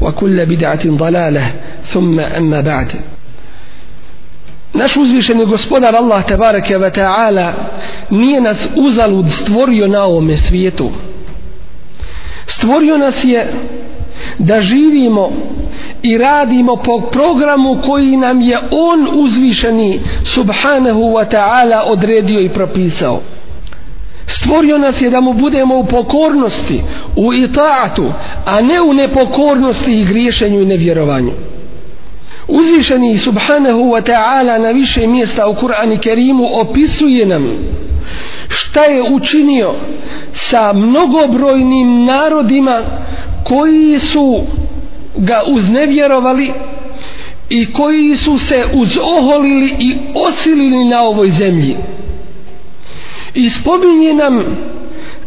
وكل بدعة ضلالة ثم أما بعد Naš uzvišeni gospodar Allah tabaraka wa ta'ala nije nas uzalud stvorio na ovome svijetu. Stvorio nas je da živimo i radimo po programu koji nam je on uzvišeni subhanahu wa ta'ala odredio i propisao. Stvorio nas je da mu budemo u pokornosti, u itaatu, a ne u nepokornosti i griješenju i nevjerovanju. Uzvišeni subhanahu wa ta'ala na više mjesta u Kur'ani Kerimu opisuje nam šta je učinio sa mnogobrojnim narodima koji su ga uznevjerovali i koji su se uzoholili i osilili na ovoj zemlji i spominje nam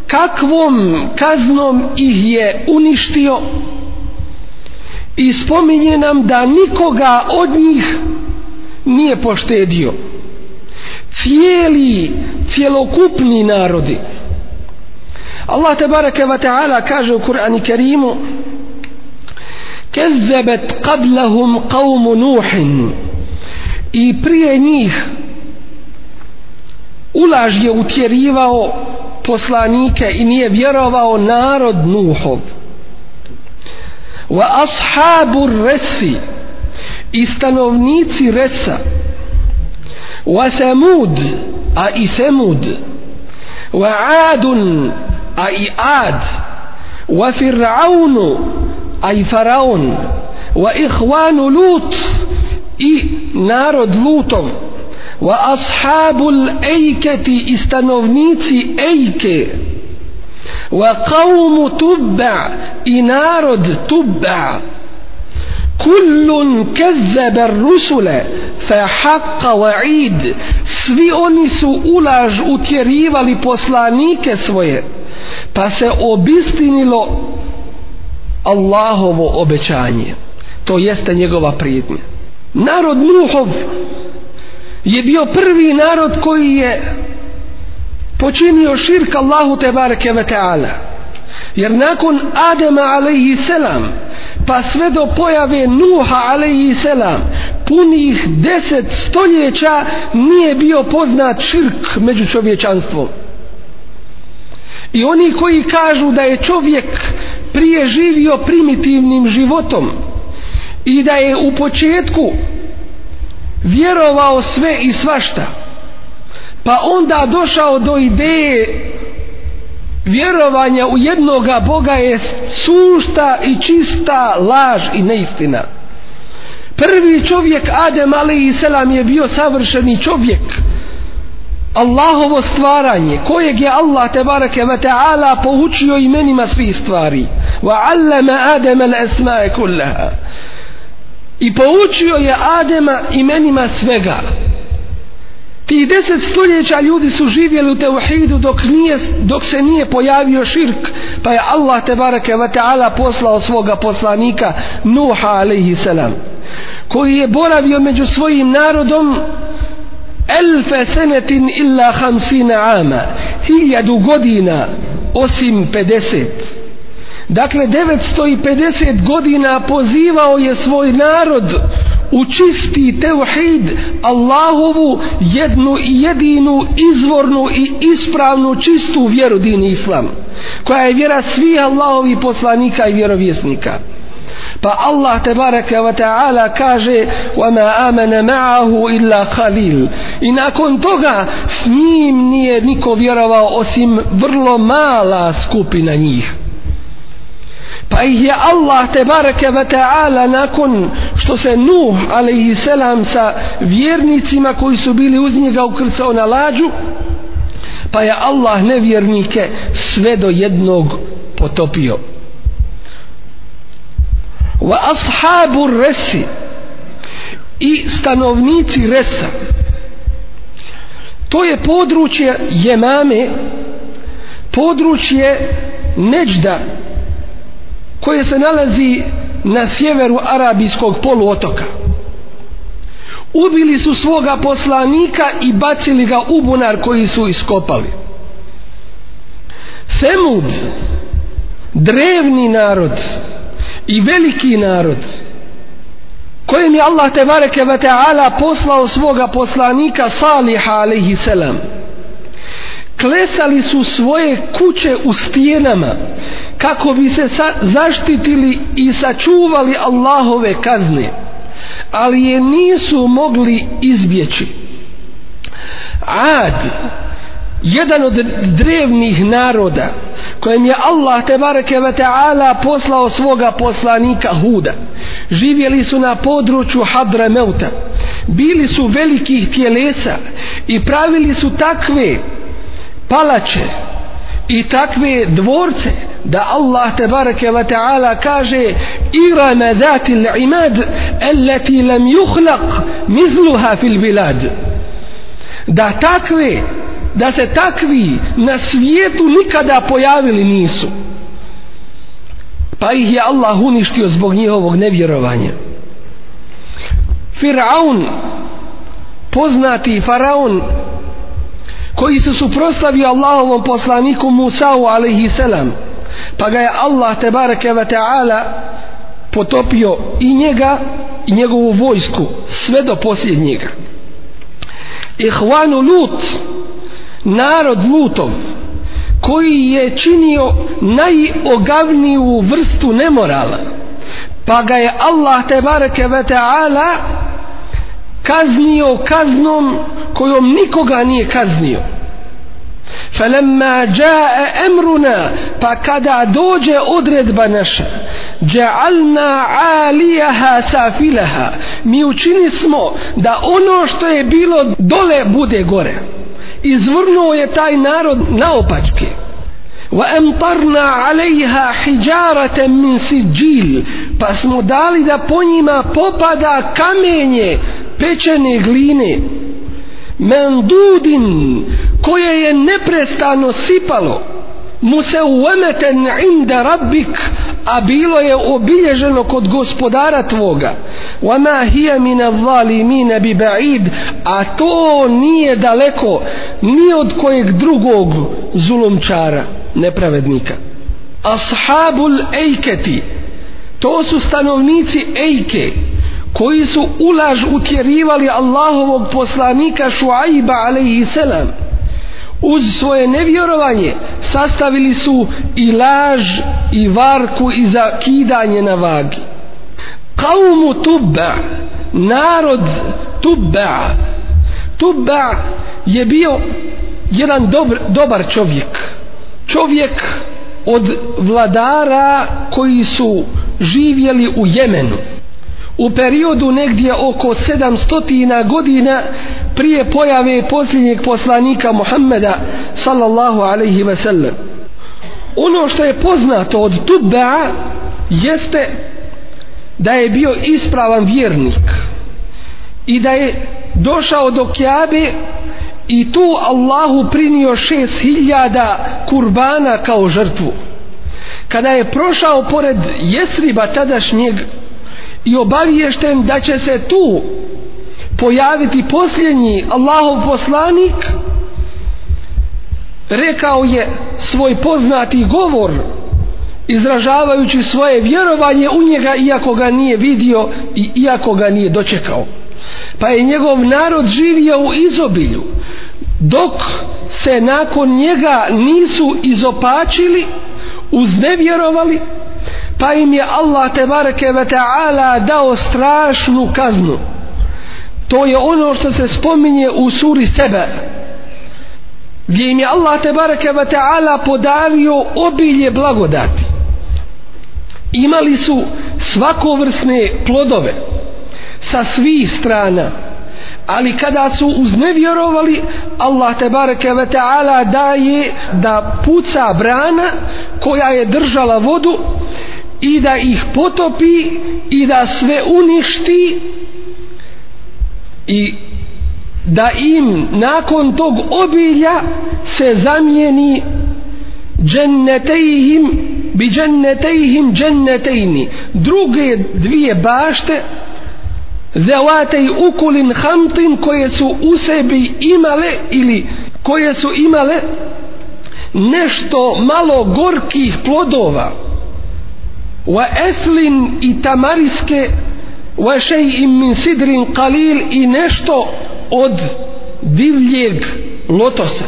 kakvom kaznom ih je uništio. I spominje nam da nikoga od njih nije poštedio. Cijeli cjelokupni narodi. Allah tebareke ve ta'ala kaže u Kur'anu Kerimu kezzebet qablahum qavmu nuh i prije njih ulaž je utjerivao poslanike i nije vjerovao narod Nuhov. Wa ashabu resi i stanovnici resa. Wa samud a i thamud. Wa adun a i ad wa fir'aunu a i faraon. Wa ihvanu lut i narod lutov wa ashabul ejketi i stanovnici ejke wa qawmu tubba i narod tubba. Kullun kezzebe rusule fa haqqa wa'id svi oni su ulaž utjerivali poslanike svoje pa se obistinilo Allahovo obećanje to jeste njegova prijetnja. Narod Nuhov je bio prvi narod koji je počinio širk Allahu te bareke ve taala. Jer nakon Adema alejhi selam pa sve do pojave Nuha alejhi selam punih deset stoljeća nije bio poznat širk među čovječanstvom. I oni koji kažu da je čovjek prije živio primitivnim životom i da je u početku vjerovao sve i svašta. Pa onda došao do ideje vjerovanja u jednoga Boga je sušta i čista laž i neistina. Prvi čovjek Adem alaihi selam je bio savršeni čovjek. Allahovo stvaranje kojeg je Allah tebareke ve taala poučio imenima svih stvari. Wa allama adama al-asma'a kullaha i poučio je Adema imenima svega. Ti deset stoljeća ljudi su živjeli u teuhidu dok, nije, dok se nije pojavio širk pa je Allah tebareke ve ta'ala poslao svoga poslanika Nuha alaihi salam koji je boravio među svojim narodom elfe senetin illa hamsina ama hiljadu godina osim 50 dakle 950 godina pozivao je svoj narod učisti tevhid Allahovu jednu i jedinu izvornu i ispravnu čistu vjeru din islam koja je vjera svih Allahovi poslanika i vjerovjesnika pa Allah tebareke wa ta'ala kaže وَمَا آمَنَ مَعَهُ إِلَّا خَلِيل i nakon toga s njim nije niko vjerovao osim vrlo mala skupina njih pa ih je Allah te bareke ve ta'ala nakon što se Nuh alaihi selam sa vjernicima koji su bili uz njega ukrcao na lađu pa je Allah nevjernike sve do jednog potopio. Wa ashabu resi i stanovnici resa. To je područje Jemame područje Neđda koje se nalazi na sjeveru arabijskog poluotoka. Ubili su svoga poslanika i bacili ga u bunar koji su iskopali. Semud drevni narod i veliki narod kojem je Allah te bareke ve taala poslao svoga poslanika Saliha alejhi selam klesali su svoje kuće u stijenama kako bi se zaštitili i sačuvali Allahove kazne ali je nisu mogli izbjeći. Ad jedan od drevnih naroda kojem je Allah tebareke ve taala poslao svoga poslanika Huda. Živjeli su na području Hadra Meuta. Bili su velikih tjelesa i pravili su takve palače i takve dvorce da Allah te bareke ve taala kaže irama zatil imad allati lam yukhlaq mithluha fil bilad. Da takve da se takvi na svijetu nikada pojavili nisu. Pa ih je Allah uništio zbog njihovog nevjerovanja. Firaun poznati faraon koji se suprostavio Allahovom poslaniku Musa'u alaihi selam pa ga je Allah tebareke ve ta'ala potopio i njega i njegovu vojsku sve do posljednjega. Ihvanu Lut narod Lutov koji je činio najogavniju vrstu nemorala pa ga je Allah tebareke ve ta'ala kaznio kaznom kojom nikoga nije kaznio فلما جاء امرنا فكدا دوجه odredba naša جعلنا عاليها سافلها mi učini smo da ono što je bilo dole bude gore izvrnuo je taj narod naopačke وَأَمْطَرْنَا عَلَيْهَا حِجَارَةً مِنْ سِجِّيلِ pa smo dali da po njima popada kamenje pečene gline mendudin koje je neprestano sipalo mu se uemeten inda rabbik a bilo je obilježeno kod gospodara tvoga. Wama hiya min adh-dhalimin bi ba'id a to nije daleko ni od kojeg drugog zulumčara nepravednika. Ashabul ejketi to su stanovnici ejke koji su ulaž utjerivali Allahovog poslanika Šuaiba alaihi selam. Uz svoje nevjerovanje sastavili su i laž i varku i zakidanje na vagi. Kaumu tubba narod tubba. Tubba je bio jedan dobar, dobar čovjek. Čovjek od vladara koji su živjeli u Jemenu u periodu negdje oko 700 godina prije pojave posljednjeg poslanika Muhammeda sallallahu alaihi ve sellem. Ono što je poznato od Tubba jeste da je bio ispravan vjernik i da je došao do Kjabe i tu Allahu prinio šest hiljada kurbana kao žrtvu. Kada je prošao pored Jesriba tadašnjeg i obaviješten da će se tu pojaviti posljednji Allahov poslanik rekao je svoj poznati govor izražavajući svoje vjerovanje u njega iako ga nije vidio i iako ga nije dočekao. Pa je njegov narod živio u izobilju dok se nakon njega nisu izopačili uznevjerovali pa im je Allah tebareke ve ta'ala dao strašnu kaznu. To je ono što se spominje u suri sebe gdje im je Allah tebareke ve ta'ala podario obilje blagodati. Imali su svakovrsne plodove sa svih strana ali kada su uznevjerovali Allah te bareke ve taala daje da puca brana koja je držala vodu i da ih potopi i da sve uništi i da im nakon tog obilja se zamijeni džennetejhim bi džennetejhim džennetejni. Druge dvije bašte zevatej ukulin hamtin koje su u sebi imale ili koje su imale nešto malo gorkih plodova wa eslin i tamariske wa šej min sidrin kalil i nešto od divljeg lotosa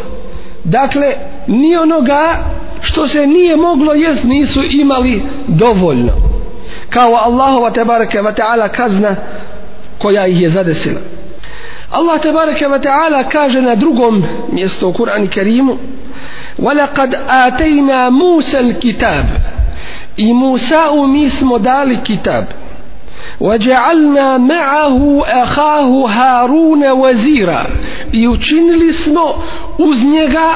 dakle ni onoga što se nije moglo jest nisu imali dovoljno kao Allahova tebareke wa ta'ala kazna koja ih je zadesila Allah tebareke wa ta'ala kaže na drugom mjestu u Kur'anu Kerimu وَلَقَدْ آتَيْنَا مُوسَى الْكِتَابِ i Musa u mi smo dali kitab وَجَعَلْنَا مَعَهُ أَخَاهُ هَارُونَ وَزِيرًا i učinili smo uz njega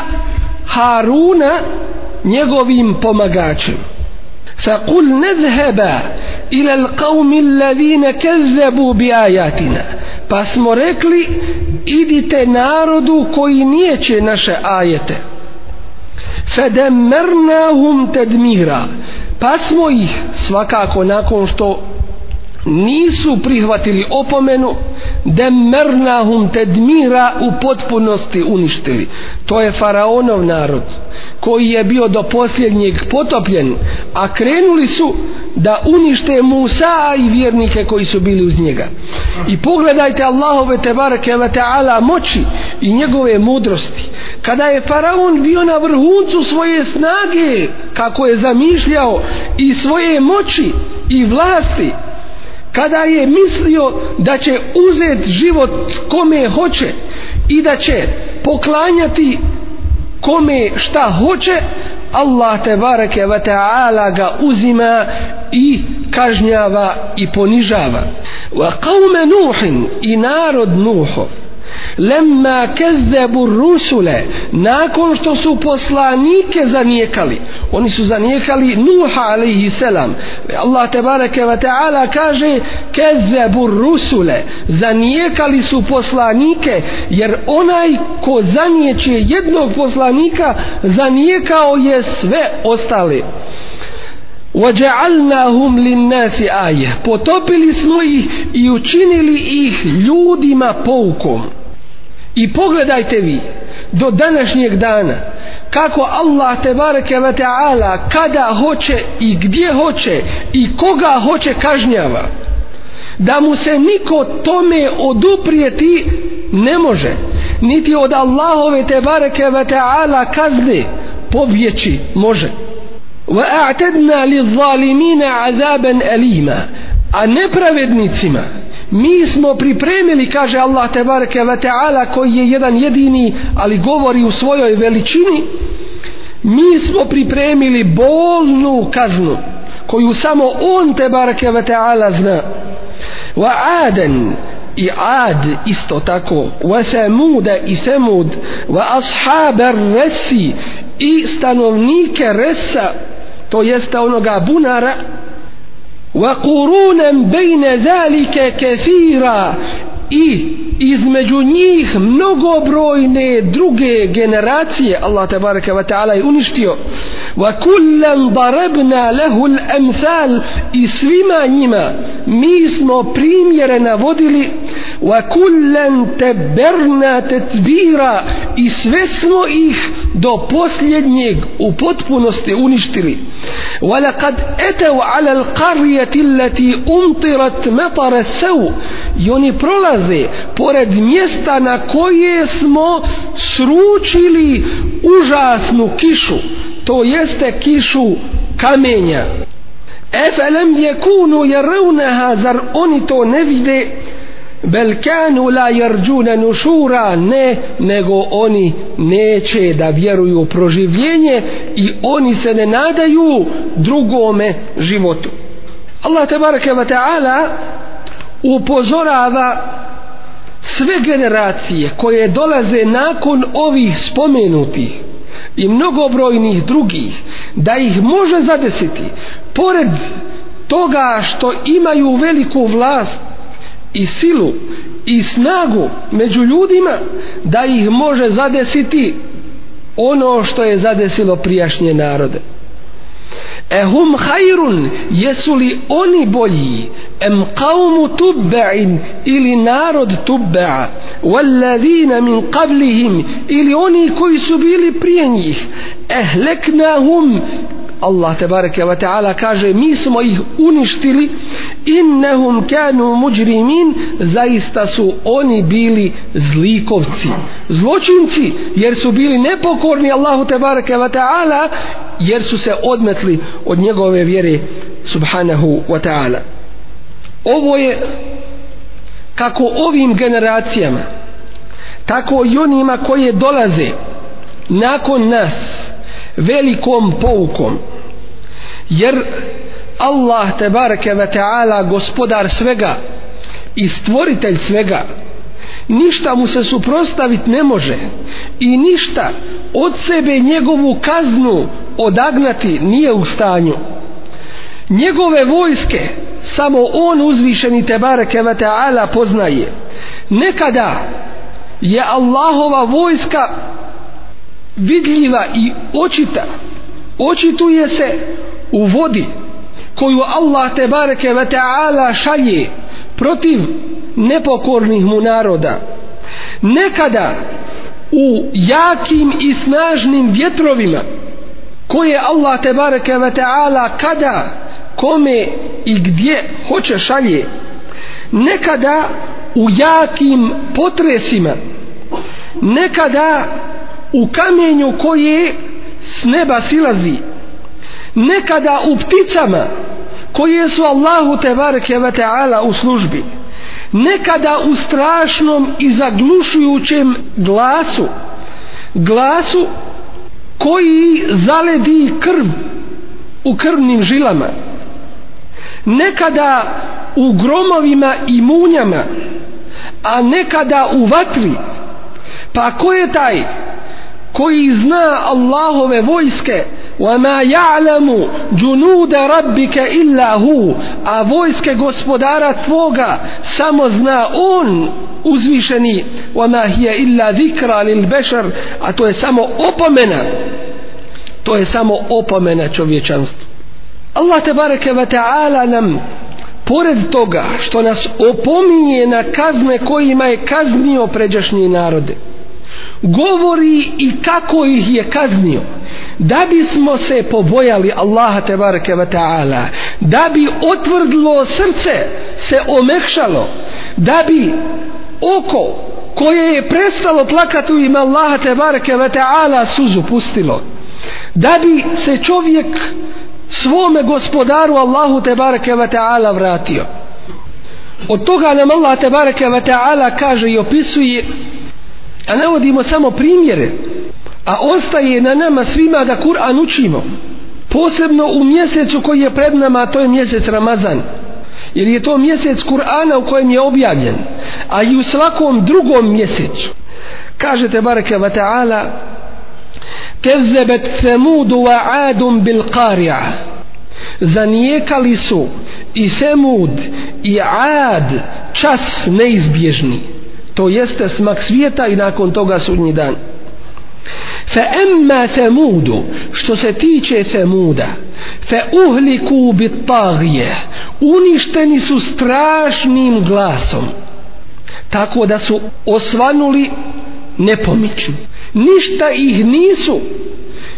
Haruna njegovim pomagačem فقل نذهب إلى القوم الذين كذبوا بآياتنا pa smo rekli idite narodu koji nijeće naše ajete fedemmernahum tedmira pa smo ih svakako nakon što nisu prihvatili opomenu demernahum tedmira u potpunosti uništili. To je faraonov narod koji je bio do posljednjeg potopljen a krenuli su da unište Musa i vjernike koji su bili uz njega. I pogledajte Allahove tebareke ve ta'ala moći i njegove mudrosti. Kada je faraon bio na vrhuncu svoje snage kako je zamišljao i svoje moći i vlasti kada je mislio da će uzeti život kome hoće i da će poklanjati kome šta hoće Allah te bareke ve taala ga uzima i kažnjava i ponižava. Wa qaum nuh i narod nuhov lemma kezebu rusule nakon što su poslanike zanijekali oni su zanijekali Nuha alaihi selam. Allah tebareke wa ta'ala kaže kezebu rusule zanijekali su poslanike jer onaj ko zanijeće jednog poslanika zanijekao je sve ostale. وَجَعَلْنَاهُمْ لِلنَّاسِ آيَةً potopili smo ih i učinili ih ljudima poukom I pogledajte vi do današnjeg dana kako Allah te bareke ve taala kada hoće i gdje hoće i koga hoće kažnjava. Da mu se niko tome oduprijeti ne može. Niti od Allahove te bareke ve taala kazne povjeći može. Wa a'tadna liz-zalimina 'adaban alima. A nepravednicima mi smo pripremili kaže Allah tebareke ve taala koji je jedan jedini ali govori u svojoj veličini mi smo pripremili bolnu kaznu koju samo on tebareke ve taala zna. wa adan i ad isto tako. wa samuda i samud wa ashab ar-rasi i stanovnike resa to jeste onoga bunara wa qurunan bayna zalika kathira i između njih mnogobrojne druge generacije Allah tabaraka wa ta'ala je uništio. Wa kullan darabna lahu al-amsal i svima njima mi smo primjere navodili. Wa kullan tabarna tatbira i sve smo ih do posljednjeg u potpunosti uništili. Wa laqad ataw ala al-qaryati allati umtirat matara saw i oni prolaze pored mjesta na koje smo sručili užasnu kišu to jeste kišu kamenja. Efelem jekunu jerunaha zar oni to ne vide? Bel kanu la jerđuna nušura ne nego oni neće da vjeruju u proživljenje i oni se ne nadaju drugome životu. Allah tebareke ve ta'ala upozorava sve generacije koje dolaze nakon ovih spomenutih i mnogobrojnih drugih da ih može zadesiti pored toga što imaju veliku vlast i silu i snagu među ljudima da ih može zadesiti ono što je zadesilo prijašnje narode ehum hajrun jesu li oni bolji? Em qavmu tubba'in ili narod tubba'a? Walladhina min qablihim ili oni koji su bili prije njih? Ehleknahum Allah tebareke ve ta'ala kaže mi smo ih uništili innahum kanu mujrimin. Zaista su oni bili zlikovci zločinci jer su bili nepokorni Allahu tebareke ve ta'ala jer su se odmetli od njegove vjere subhanahu wa ta'ala. Ovo je kako ovim generacijama tako i onima koje dolaze nakon nas velikom poukom. Jer Allah te bareke ve taala gospodar svega i stvoritelj svega ništa mu se suprostaviti ne može i ništa od sebe njegovu kaznu odagnati nije u stanju. Njegove vojske samo on uzvišeni te bareke ve taala poznaje. Nekada je Allahova vojska vidljiva i očita očituje se u vodi koju Allah te bareke ve taala šalje protiv nepokornih mu naroda. Nekada u jakim i snažnim vjetrovima koje Allah te bareke ve taala kada kome i gdje hoće šalje nekada u jakim potresima nekada u kamenju koje s neba silazi. Nekada u pticama koje su Allahu te bareke ve taala u službi. Nekada u strašnom i zaglušujućem glasu. Glasu koji zaledi krv u krvnim žilama. Nekada u gromovima i munjama a nekada u vatri. Pa ko je taj koji zna Allahove vojske وَمَا يَعْلَمُ جُنُودَ رَبِّكَ إِلَّا هُ a vojske gospodara tvoga samo zna on uzvišeni وَمَا هِيَ إِلَّا ذِكْرَ لِلْبَشَرِ a to je samo opomena to je samo opomena čovječanstvu Allah te bareke ve taala nam pored toga što nas opominje na kazne kojima je kaznio pređašnje narode govori i kako ih je kaznio. Da bismo se pobojali Allaha tebareke ve taala da bi otvrdlo srce se omekšalo da bi oko koje je prestalo plakati u ime Allaha tebareke ve taala suzu pustilo da bi se čovjek svome gospodaru Allahu tebareke ve taala vratio. Od toga nam Allah tebareke ve taala kaže i opisuje a navodimo samo primjere. A ostaje na nama svima da Kur'an učimo. Posebno u mjesecu koji je pred nama a to je mjesec Ramazan. Jer je to mjesec Kur'ana u kojem je objavljen. A i u svakom drugom mjesecu. Kažete bareke wa ta'ala kezebet themudu wa adum bil qarija zanijekali su i Semud i Ad čas neizbježni to jeste smak svijeta i nakon toga sudnji dan. Fa emma Semudu što se tiče Semuda fa uhliku bitagije uništeni su strašnim glasom tako da su osvanuli nepomični ništa ih nisu.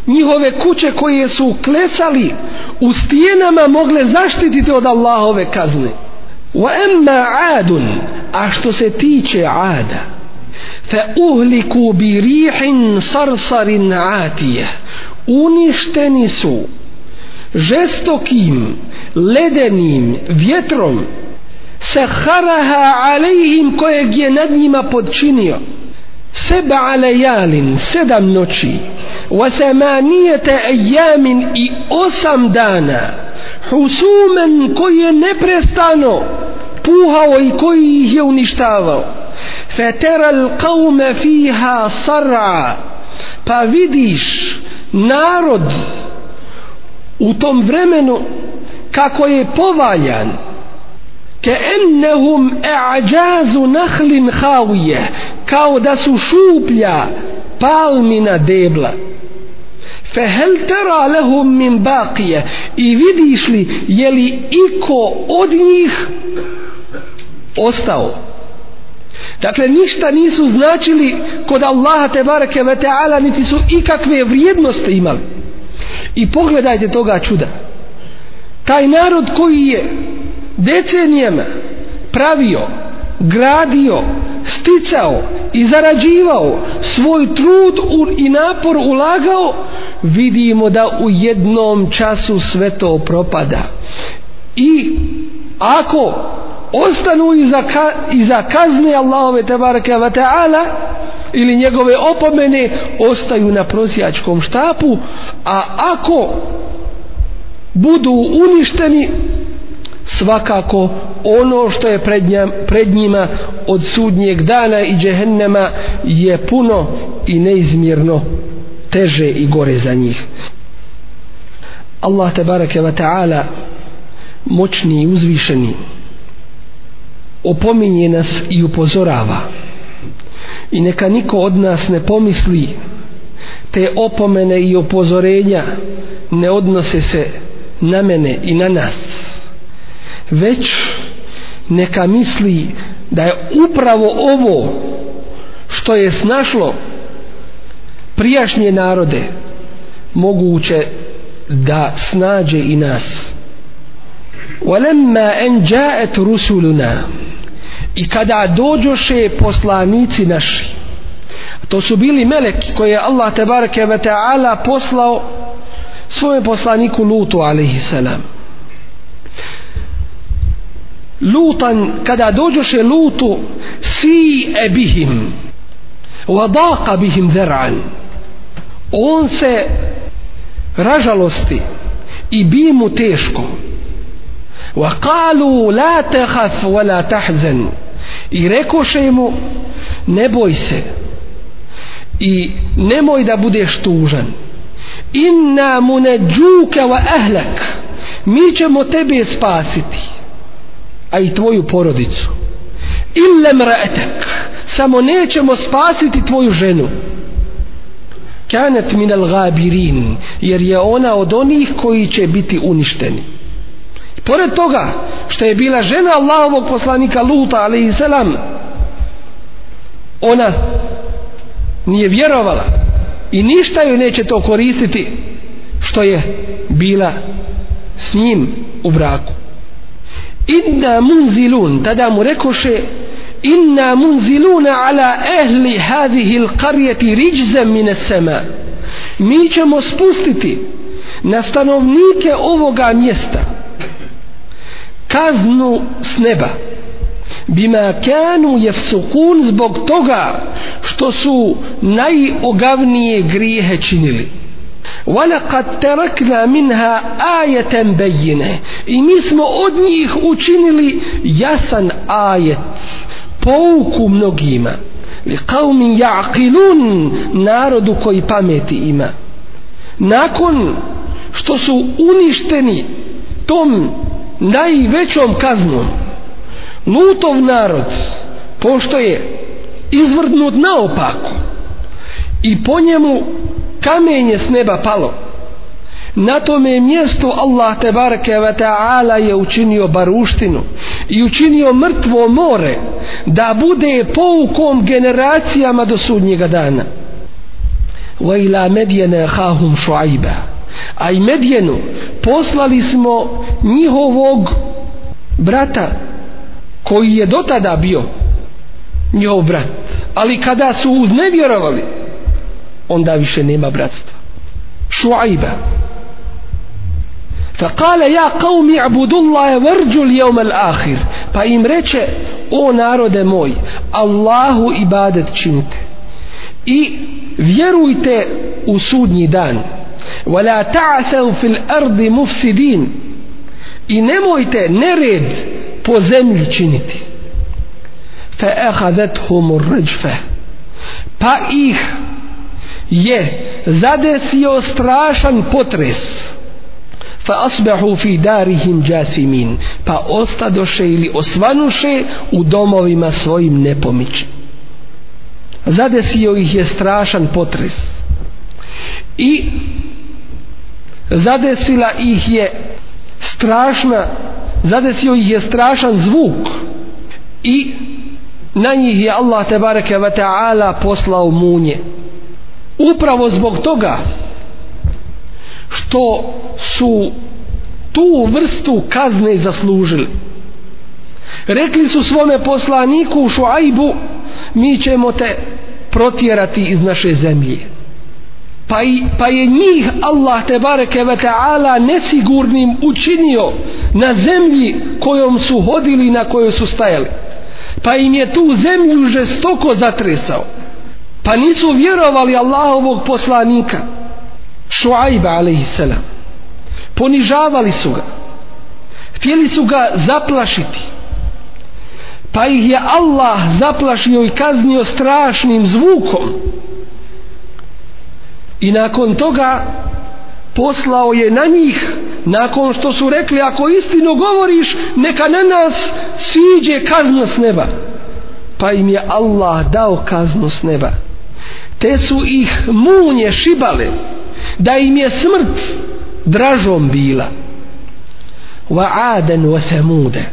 Njihove kuće koje su klesali u stijenama mogle zaštititi od Allahove kazne wa emma adun a što se tiče ada fe uhliku bi rihin sarsarin atije uništeni su žestokim ledenim vjetrom se haraha alejhim kojeg je nad njima podčinio. Seba alejalin sedam noći wa samanijete ejamin i osam dana husumen koji je neprestano puhao i koji ih je uništavao. Fetera l'kavme fiha sara. Pa vidiš narod u tom vremenu kako je povaljan. Ke ennehum e'ađazu nahlin havije kao da su šuplja palmina debla fehel tera lehum min baqije? I vidiš li je li iko od njih ostao? Dakle ništa nisu značili kod Allaha te bareke ve taala niti su ikakve vrijednosti imali. I pogledajte toga čuda. Taj narod koji je decenijama pravio gradio, sticao i zarađivao svoj trud i napor ulagao, vidimo da u jednom času sve to propada. I ako ostanu iza, ka, iza kazne Allahove tabaraka wa ta'ala ili njegove opomene ostaju na prosjačkom štapu a ako budu uništeni svakako ono što je pred, njam, pred njima od sudnjeg dana i džehennema je puno i neizmjerno teže i gore za njih. Allah te barake wa ta'ala moćni i uzvišeni opominje nas i upozorava. I neka niko od nas ne pomisli te opomene i upozorenja ne odnose se na mene i na nas već neka misli da je upravo ovo što je snašlo prijašnje narode moguće da snađe i nas ولما ان جاءت رسلنا i kada dođoše poslanici naši to su bili meleki koje je Allah tebareke ve taala poslao svojem poslaniku Lutu alejhi salam lutan kada dođoše lutu si e bihim vadaqa bihim zer'an. On se ražalosti i bi mu teško. Wa qalu la tahaf wa la tahzan i rekoše mu ne boj se i nemoj da budeš tužan. Inna munadjuka wa ahlak. Mi ćemo tebe spasiti a i tvoju porodicu. Illem ra'atak samo nećemo spasiti tvoju ženu. Kanet min al gabirin jer je ona od onih koji će biti uništeni. Pored toga što je bila žena Allahovog poslanika Luta alaihi selam ona nije vjerovala i ništa joj neće to koristiti što je bila s njim u braku inna munzilun. Tada mu rekoše inna munziluna ala ehli hadihi l'karjeti riđzem mine sema mi ćemo spustiti na stanovnike ovoga mjesta kaznu s neba. Bima kanu jefsukun zbog toga što su najogavnije grijehe činili. وَلَقَدْ تَرَكْنَا مِنْهَا آيَةً بَيِّنَ I mi smo od njih učinili jasan ajet, pouku mnogima. لِقَوْمٍ يَعْقِلُونَ Narodu koji pameti ima. Nakon što su uništeni tom najvećom kaznom, Lutov narod, pošto je izvrdnut naopako i po njemu kamenje s neba palo. Na tome mjestu Allah te bareke ve taala je učinio baruštinu i učinio mrtvo more da bude poukom generacijama do sudnjega dana. Wa ila medjene hahum šuajba. A i medjenu poslali smo njihovog brata koji je dotada bio njihov brat. Ali kada su uznevjerovali onda više nema bratstva šuajba فقال يا قوم اعبدوا الله وارجوا اليوم الآخر pa im reče o narode moj Allahu ibadet činite i vjerujte u sudnji dan ولا تعثوا في الأرض مفسدين i nemojte nered po zemlji činiti فأخذتهم الرجفة pa ih je zadesio strašan potres. Fa asbahu fi darihim jathimin pa ostadoše ili osvanuše u domovima svojim nepomići zadesio ih je strašan potres. I zadesila ih je strašna zadesio ih je strašan zvuk. I na njih je Allah tebareke ve taala poslao munje upravo zbog toga što su tu vrstu kazne zaslužili. Rekli su svome poslaniku Šuajbu mi ćemo te protjerati iz naše zemlje. Pa, i, pa je njih Allah te bareke ve taala nesigurnim učinio na zemlji kojom su hodili na kojoj su stajali. Pa im je tu zemlju žestoko zatresao pa nisu vjerovali Allahovog poslanika Šuajba a.s. ponižavali su ga. Htjeli su ga zaplašiti. Pa ih je Allah zaplašio i kaznio strašnim zvukom. I nakon toga poslao je na njih. Nakon što su rekli ako istino govoriš neka na nas siđe kazna s neba. Pa im je Allah dao kaznu s neba te su ih munje šibale da im je smrt dražom bila. Wa aden wa semude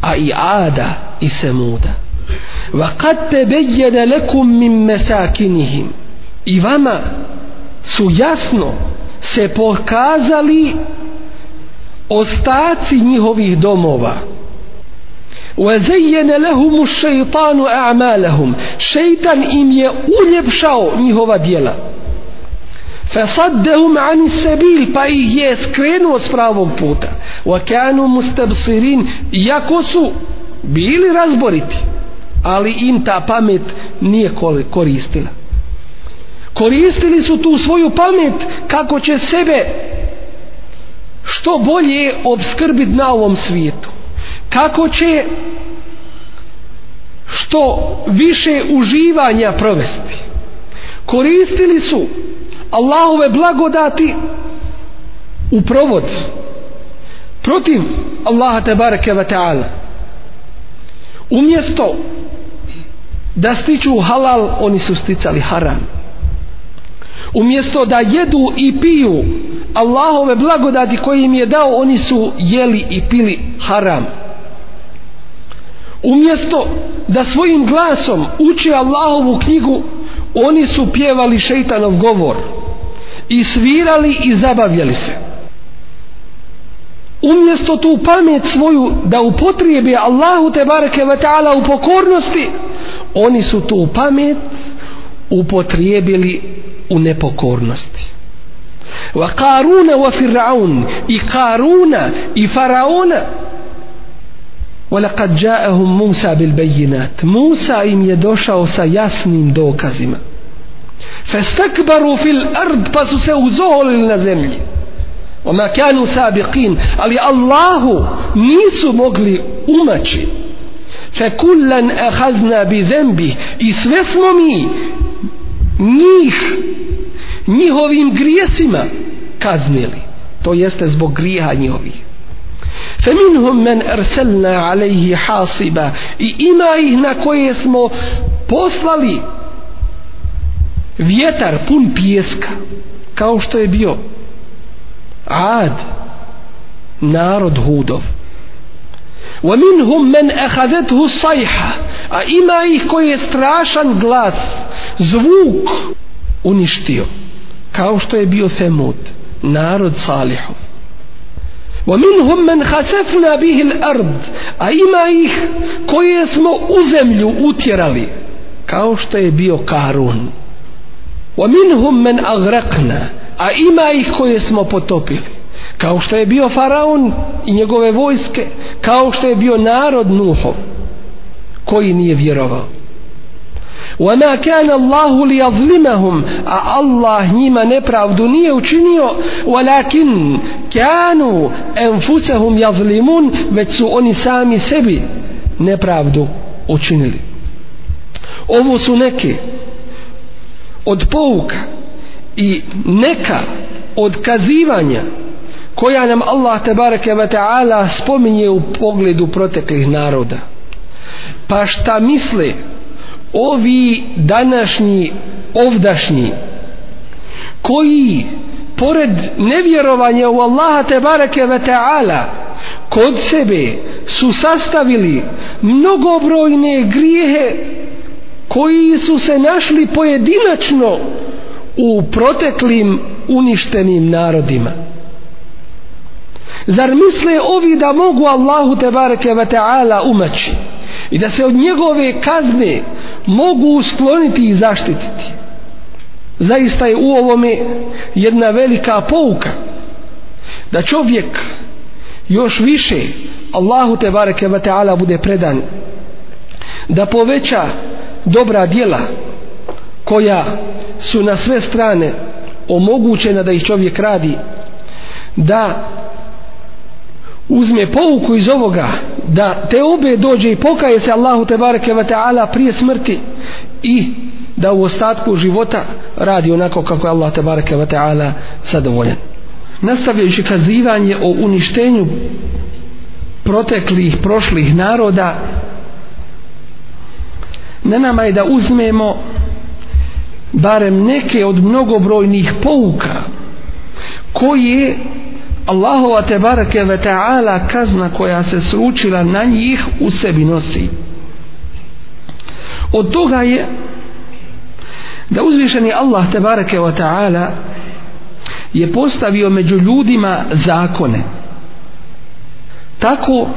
a i ada i samuda. Wa kad tebejjene lekum min mesakinihim i vama su jasno se pokazali ostaci njihovih domova. وزين لهم الشيطان أعمالهم شيطان إم يؤلبشاو نيهova djela فصدهم عن السبيل pa ih je skrenuo s pravog puta وكانوا مستبصرين iako su bili razboriti ali im ta pamet nije koristila koristili su tu svoju pamet kako će sebe što bolje obskrbiti na ovom svijetu kako će što više uživanja provesti? Koristili su Allahove blagodati u provod protiv Allaha tebareke ve taala. Umjesto da stiču halal oni su sticali haram. Umjesto da jedu i piju Allahove blagodati koje im je dao oni su jeli i pili haram umjesto da svojim glasom uče Allahovu knjigu oni su pjevali šeitanov govor i svirali i zabavljali se. Umjesto tu pamet svoju da upotrijebi Allahu te bareke ve taala u pokornosti oni su tu pamet upotrijebili u nepokornosti. Wa karuna wa fir'aun i karuna i faraona ولقد جاءهم موسى بالبينات موسى im je došao sa jasnim dokazima فاستكبروا في الأرض pa su se uzoholili na zemlji وما كانوا سابقين ali Allahu nisu mogli umaći فكلا أخذنا بذنبه i sve smo mi njih njihovim grijesima kaznili to jeste zbog grijeha njihovih فمنهم من أرسلنا عليه حاصبا i ima ih na koje smo poslali vjetar pun pijeska kao što je bio Ad narod Hudov ومنهم من أخذته الصيحة a ima ih koji je strašan glas zvuk uništio kao što je bio Femud narod Salihov ومنهم من خسفنا به الأرض a ima ih koje smo u zemlju utjerali kao što je bio Karun ومنهم من أغرقنا a ima ih koje smo potopili kao što je bio Faraon i njegove vojske kao što je bio narod Nuhov koji nije vjerovao وما كان الله ليظلمهم الله njima nepravdu nije učinio ولكن كانوا انفسهم يظلمون već su oni sami sebi nepravdu učinili ovo su neke od pouka i neka od kazivanja koja nam Allah tebareke ve taala spominje u pogledu proteklih naroda pa šta misle ovi današnji ovdašnji koji pored nevjerovanja u Allaha te bareke ve taala kod sebe su sastavili mnogobrojne grijehe koji su se našli pojedinačno u proteklim uništenim narodima. Zar misle ovi da mogu Allahu te bareke ve taala umaći? I da se od njegove kazne mogu skloniti i zaštititi. Zaista je u ovome jedna velika pouka da čovjek još više Allahu te bareke ve taala bude predan da poveća dobra djela koja su na sve strane omogućena da ih čovjek radi da uzme pouku iz ovoga da te obe dođe i pokaje se Allahu te bareke ve taala prije smrti i da u ostatku života radi onako kako je Allah te bareke ve taala zadovoljan. Nastavljajući kazivanje o uništenju proteklih prošlih naroda na nama je da uzmemo barem neke od mnogobrojnih pouka koje Allahova te barake ve ta'ala kazna koja se sručila na njih u sebi nosi. Od toga je da uzvišeni Allah te barake ve ta'ala je postavio među ljudima zakone. Tako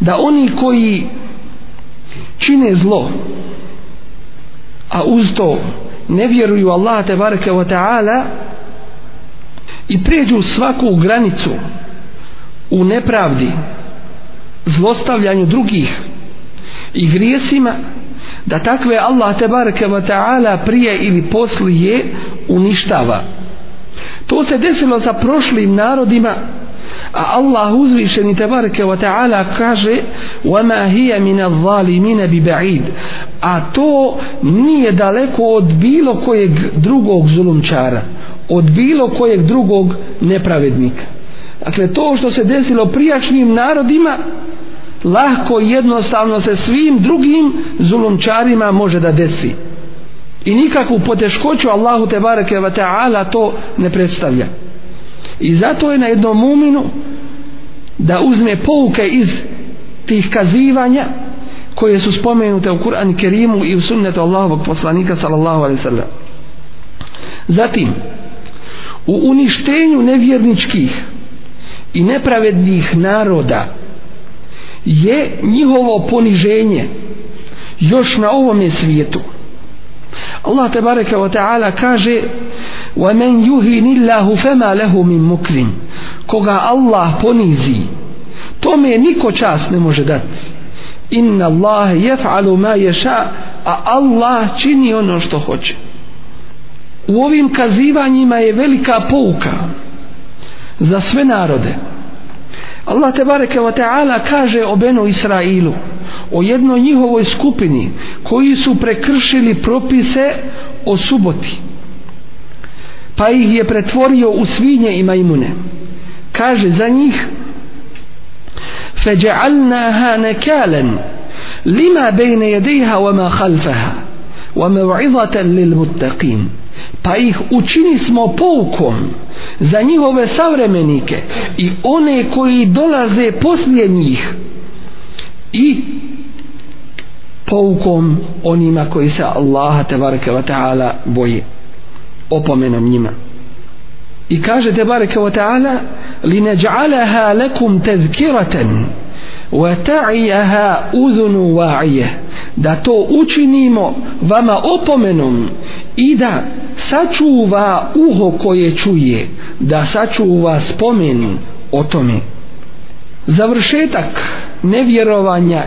da oni koji čine zlo a uz to ne vjeruju Allah te barake ve ta'ala i pređu svaku granicu u nepravdi zlostavljanju drugih i grijesima da takve Allah te bareke ve taala prije ili poslije uništava. To se desilo sa prošlim narodima a Allah uzvišeni te bareke ve taala kaže wa ma hiya min adh-dhalimin bi a to nije daleko od bilo kojeg drugog zulumčara od bilo kojeg drugog nepravednika. Dakle, to što se desilo prijašnjim narodima, lahko i jednostavno se svim drugim zulumčarima može da desi. I nikakvu poteškoću Allahu te bareke ve ta'ala to ne predstavlja. I zato je na jednom muminu da uzme pouke iz tih kazivanja koje su spomenute u Kur'an Kerimu i u sunnetu Allahovog poslanika sallallahu alaihi sallam. Zatim, u uništenju nevjerničkih i nepravednih naroda je njihovo poniženje još na ovome svijetu. Allah te bareke ve taala kaže wa men yuhini llahu fama lahu min mukrim. Koga Allah ponizi tome niko čas ne može dati. Inna Allah yef'alu ma yasha a Allah čini ono što hoće u ovim kazivanjima je velika pouka za sve narode Allah te bareke wa ta'ala kaže o Benu Israilu o jednoj njihovoj skupini koji su prekršili propise o suboti pa ih je pretvorio u svinje i majmune kaže za njih فجعلناها نكالا لما بين يديها وما خلفها وموعظة للمتقين pa ih učini smo poukom za njihove savremenike i one koji dolaze poslije njih i poukom onima koji se Allaha tebareke wa ta'ala boje opomenom njima i kaže tebareke wa ta'ala li neđa'alaha lekum tezkiratan wa ta'ijaha da to učinimo vama opomenom i da sačuva uho koje čuje da sačuva spomen o tome. Završetak nevjerovanja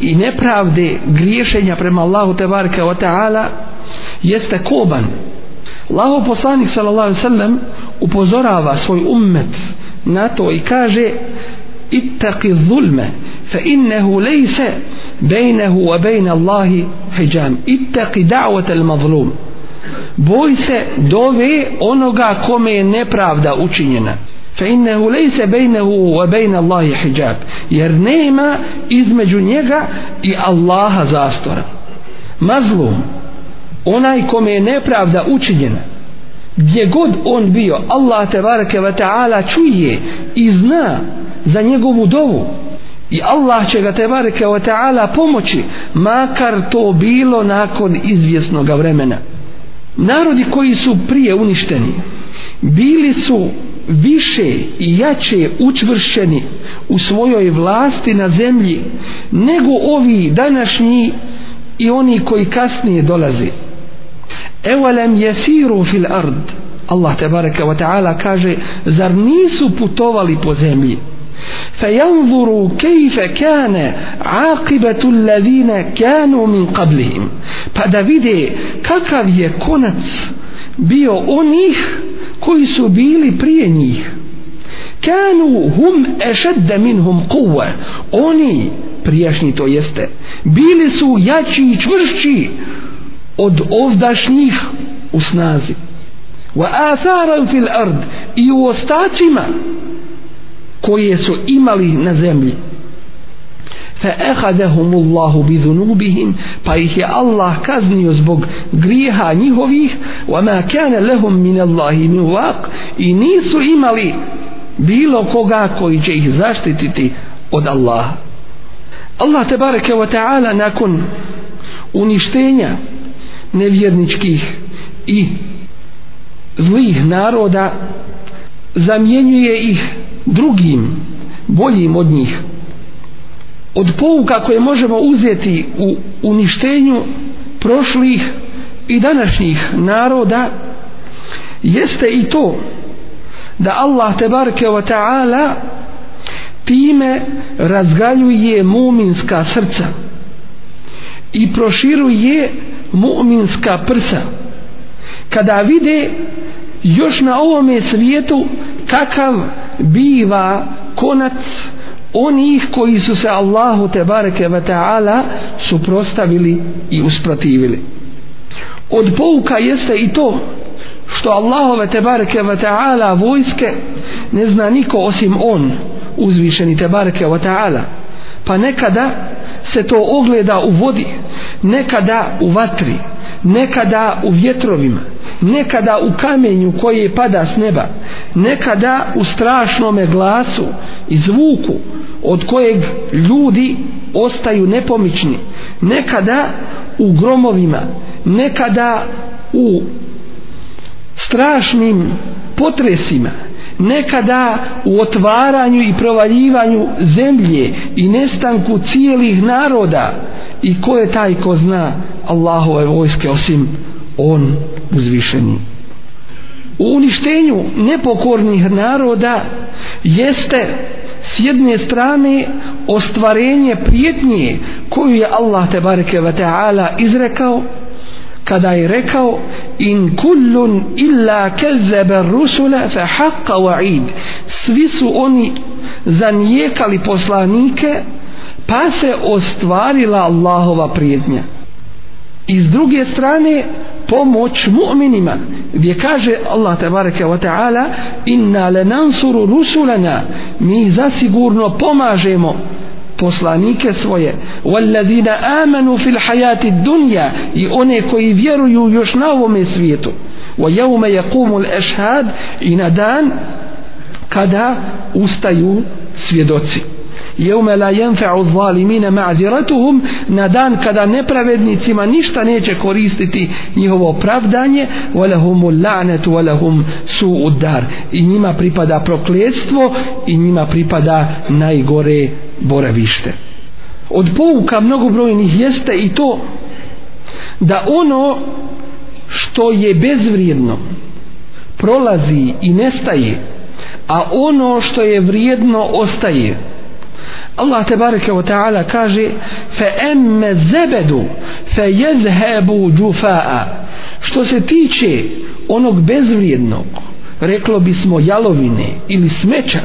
i nepravde griješenja prema Allahu tebareke o ta'ala jeste koban. Allahu poslanik sallallahu alaihi sallam upozorava svoj ummet na to i kaže ittaqi zulme fa innehu lejse bejnehu wa bejne Allahi hijam. Ittaqi da'wat al mazlum boj se dove onoga kome je nepravda učinjena. Fa innehu lejse bejnehu wa bejne Allahi hijab jer nema između njega i Allaha zastora. Mazlum onaj kome je nepravda učinjena gdje god on bio Allah te barake wa ta'ala čuje i zna za njegovu dovu. I Allah će ga tebareke o ta'ala pomoći makar to bilo nakon izvjesnog vremena. Narodi koji su prije uništeni bili su više i jače učvršeni u svojoj vlasti na zemlji nego ovi današnji i oni koji kasnije dolaze. Evalem jesiru fil ard. Allah tebareke wa ta'ala kaže zar nisu putovali po zemlji? فينظروا كيف كان عاقبة الذين كانوا من قبلهم pa da vide kakav je konac bio onih koji su bili prije njih kanu hum ešedde minhum kuva oni prijašnji to jeste bili su jači i čvršći od ovdašnjih u snazi wa atharan fil ard i u ostacima koje su imali na zemlji فأخذهم الله بذنوبهم فإيه الله كذني زبق غريها نيهويه وما كان لهم من الله من واق إنيسو إمالي bilo koga koji će ih zaštititi od Allaha. Allah tebareke wa ta'ala nakon uništenja nevjerničkih i zlih naroda zamjenjuje ih drugim boljim od njih. Od pouka koje možemo uzeti u uništenju prošlih i današnjih naroda jeste i to da Allah tebareke wa ta'ala time razgaljuje muminska srca i proširuje mu'minska prsa. Kada vide još na ovome svijetu kakav biva konac onih koji su se Allahu te bareke ve taala suprostavili i usprotivili. Od pouka jeste i to što Allahove te bareke ve taala vojske ne zna niko osim on uzvišeni te bareke ve taala pa nekada se to ogleda u vodi nekada u vatri nekada u vjetrovima nekada u kamenju koji pada s neba nekada u strašnome glasu i zvuku od kojeg ljudi ostaju nepomični nekada u gromovima nekada u strašnim potresima nekada u otvaranju i provaljivanju zemlje i nestanku cijelih naroda. I ko je taj ko zna Allahove vojske osim on uzvišeni? U uništenju nepokornih naroda jeste s jedne strane ostvarenje prijetnje koju je Allah te bareke ve taala izrekao kada je rekao in kullun illa kazzaba rusula fa haqqa wa'id. Svi su oni zanijekali poslanike pa se ostvarila Allahova prijednja i s druge strane pomoć mu'minima gdje kaže Allah tabaraka wa ta'ala inna lanansuru rusulana. Mi zasigurno pomažemo poslanike svoje والذina amanu fil hayati dunya i one koji vjeruju još na ovom svijetu wa yawma yaqumu al ashhad i na dan kada ustaju svjedoci jeume la jenfe'u zalimine ma'ziratuhum na dan kada nepravednicima ništa neće koristiti njihovo opravdanje walahumul la'natu walahum su'ud dar i njima pripada prokletstvo i njima pripada najgore boravište. Od pouka mnogobrojnih jeste i to da ono što je bezvrijedno prolazi i nestaje a ono što je vrijedno ostaje. Allah te bareke ve ta'ala kaže fa emme zebedu fa jezhebu jufaa što se tiče onog bezvrijednog reklo bismo jalovine ili smeća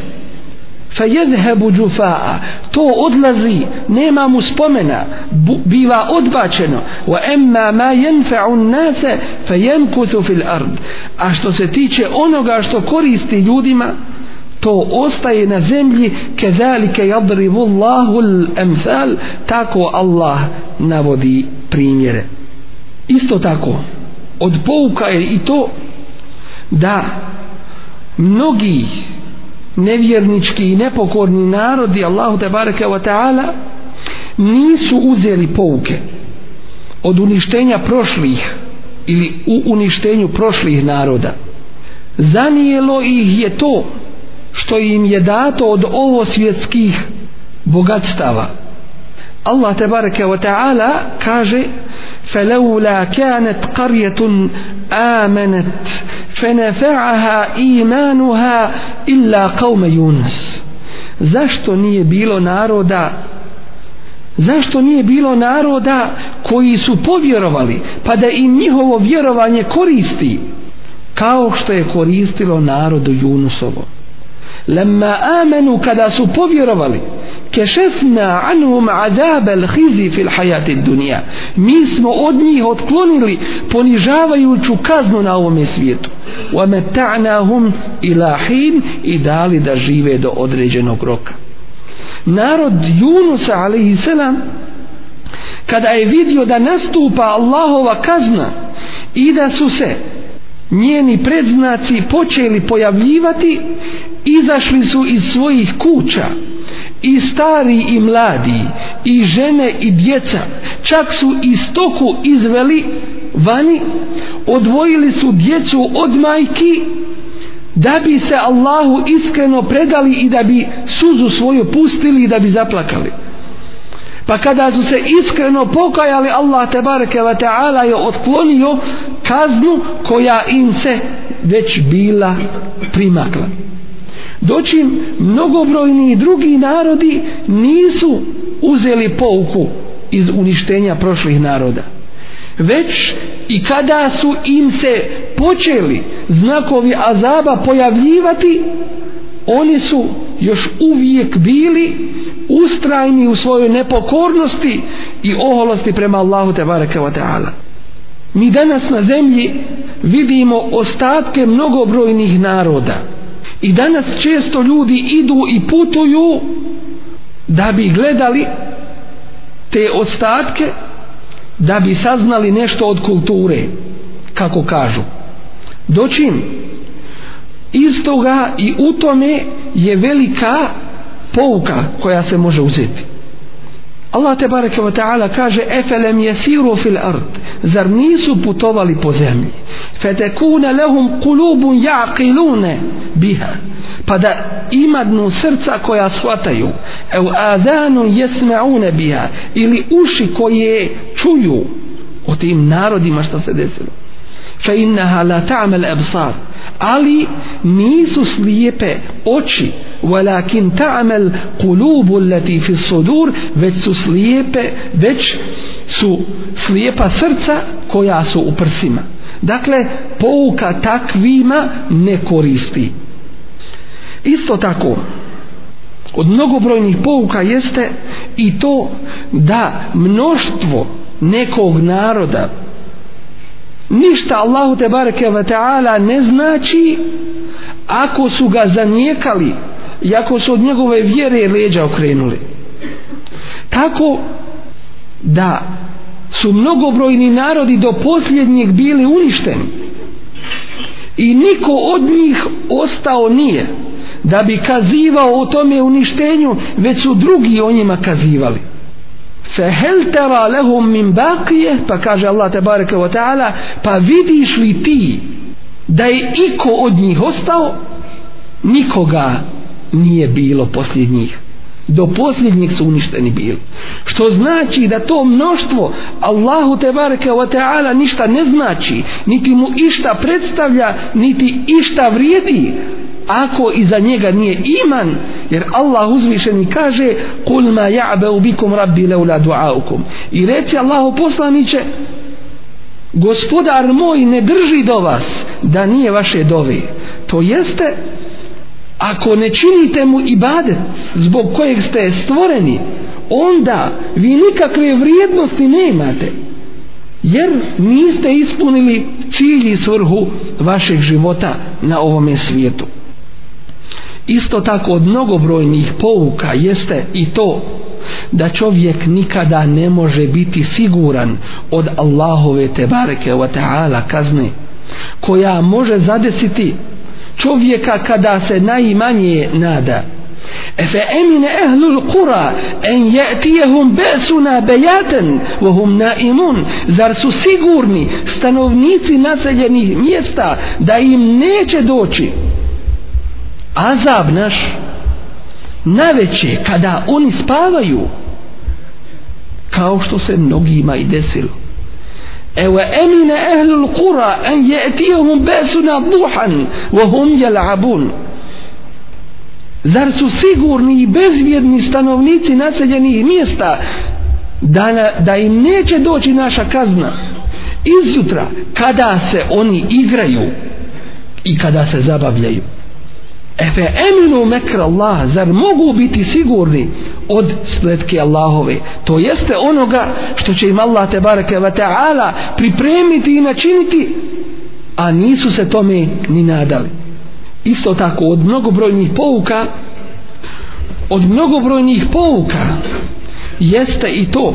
fa jezhebu jufaa to odlazi nema mu spomena biva odbačeno. Wa emma ma yanfa'u an-nas fa yankuthu fil ard. A što se tiče onoga što koristi ljudima to ostaje na zemlji kezalike jadrivu Allahu l-emthal tako Allah navodi primjere. Isto tako od pouka je i to da mnogi nevjernički i nepokorni narodi Allahu te bareke wa ta'ala nisu uzeli pouke od uništenja prošlih ili u uništenju prošlih naroda. Zanijelo ih je to što im je dato od ovo svjetskih bogatstava Allah tebareke wa ta'ala kaže فلولا كانت قرية آمنت فنفعها إيمانها إلا قوم يونس zašto nije bilo naroda zašto nije bilo naroda koji su povjerovali pa da im njihovo vjerovanje koristi kao što je koristilo narodu Junusovo lemma amenu kada su povjerovali kešefna anhum azab al khizi fil hayati dunya. Mi smo od njih otklonili ponižavajuću kaznu na ovom svijetu. Wa mata'nahum ila hin i dali da žive do određenog roka. Narod Junusa alaihi selam kada je vidio da nastupa Allahova kazna i da su se njeni predznaci počeli pojavljivati izašli su iz svojih kuća. I stari i mladi i žene i djeca čak su i stoku izveli vani odvojili su djecu od majki da bi se Allahu iskreno predali i da bi suzu svoju pustili i da bi zaplakali pa kada su se iskreno pokajali Allah te bareke ve taala je otklonio kaznu koja im se već bila primakla. Dočim mnogobrojni drugi narodi nisu uzeli pouku iz uništenja prošlih naroda. Već i kada su im se počeli znakovi azaba pojavljivati oni su još uvijek bili ustrajni u svojoj nepokornosti i oholosti prema Allahu te bareke ve ta'ala. Mi danas na zemlji vidimo ostatke mnogobrojnih naroda. I danas često ljudi idu i putuju da bi gledali te ostatke da bi saznali nešto od kulture kako kažu. Doćim iz toga i u tome je velika pouka koja se može uzeti. Allah te bareke ve ta'ala kaže efelem yasiru fil ard? Zar nisu putovali po zemlji? Fetekune lahum qulubun yaqilun biha. Pa da imadnu srca koja shvataju ev adanu yasmaun biha. Ili uši koje čuju o tim narodima što se desilo fe innaha la ta'mal absar. Ali nisu slijepe oči walakin ta'mal qulubu allati fi sudur već su slijepe već su slijepa srca koja su u prsima. Dakle pouka takvima ne koristi. Isto tako od mnogobrojnih pouka jeste i to da mnoštvo nekog naroda ništa Allahu te bareke ve taala ne znači ako su ga zanijekali i ako su od njegove vjere leđa okrenuli. Tako da su mnogobrojni narodi do posljednjeg bili uništeni i niko od njih ostao nije da bi kazivao o tome uništenju već su drugi o njima kazivali fehel tera lehum min bakije pa kaže Allah tebareke wa ta'ala pa vidiš li ti da je iko od njih ostao? Nikoga nije bilo posljednjih. Do posljednjih su uništeni bili. Što znači da to mnoštvo Allahu te bareke wa ta'ala ništa ne znači niti mu išta predstavlja niti išta vrijedi ako iza njega nije iman jer Allah uzvišeni kaže kul ma ja'be ubikum rabbi leula duaukum. I reci Allahu poslaniće gospodar moj ne drži do vas da nije vaše dove. To jeste ako ne činite mu ibadet zbog kojeg ste stvoreni onda vi nikakve vrijednosti nemate jer niste ispunili cilj i svrhu vašeg života na ovome svijetu isto tako od mnogobrojnih pouka jeste i to da čovjek nikada ne može biti siguran od Allahove tebareke wa ta'ala kazne koja može zadesiti čovjeka kada se najmanje nada. Efe emine ehlul kura en jetijehum besuna bejaten vohum naimun. Zar su sigurni stanovnici naseljenih mjesta da im neće doći azab naš naveće kada oni spavaju kao što se mnogima i desilo. Ewa emine ehlul kura en jetijehum besuna duhan vohum jelabun. Zar su sigurni i bezvjedni stanovnici naseljenih mjesta da, da im neće doći naša kazna? Izjutra kada se oni igraju i kada se zabavljaju. Efe eminu mekra Allah, zar mogu biti sigurni od spletke Allahove? To jeste onoga što će im Allah te bareke wa ta'ala pripremiti i načiniti, a nisu se tome ni nadali. Isto tako od mnogobrojnih pouka, od mnogobrojnih pouka jeste i to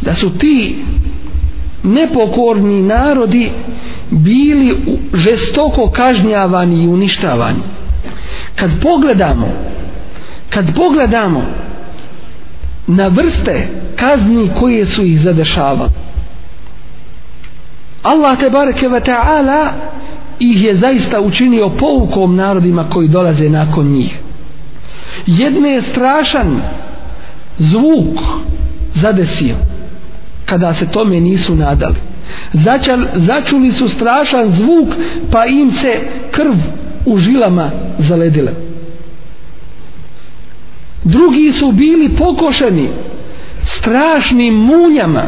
da su ti nepokorni narodi bili žestoko kažnjavani i uništavani kad pogledamo kad pogledamo na vrste kazni koje su ih zadešavali Allah te bareke ve taala ih je zaista učinio poukom narodima koji dolaze nakon njih. Jedne je strašan zvuk zadesio kada se tome nisu nadali. Začal, začuli su strašan zvuk pa im se krv u žilama zaledile. Drugi su bili pokošeni strašnim munjama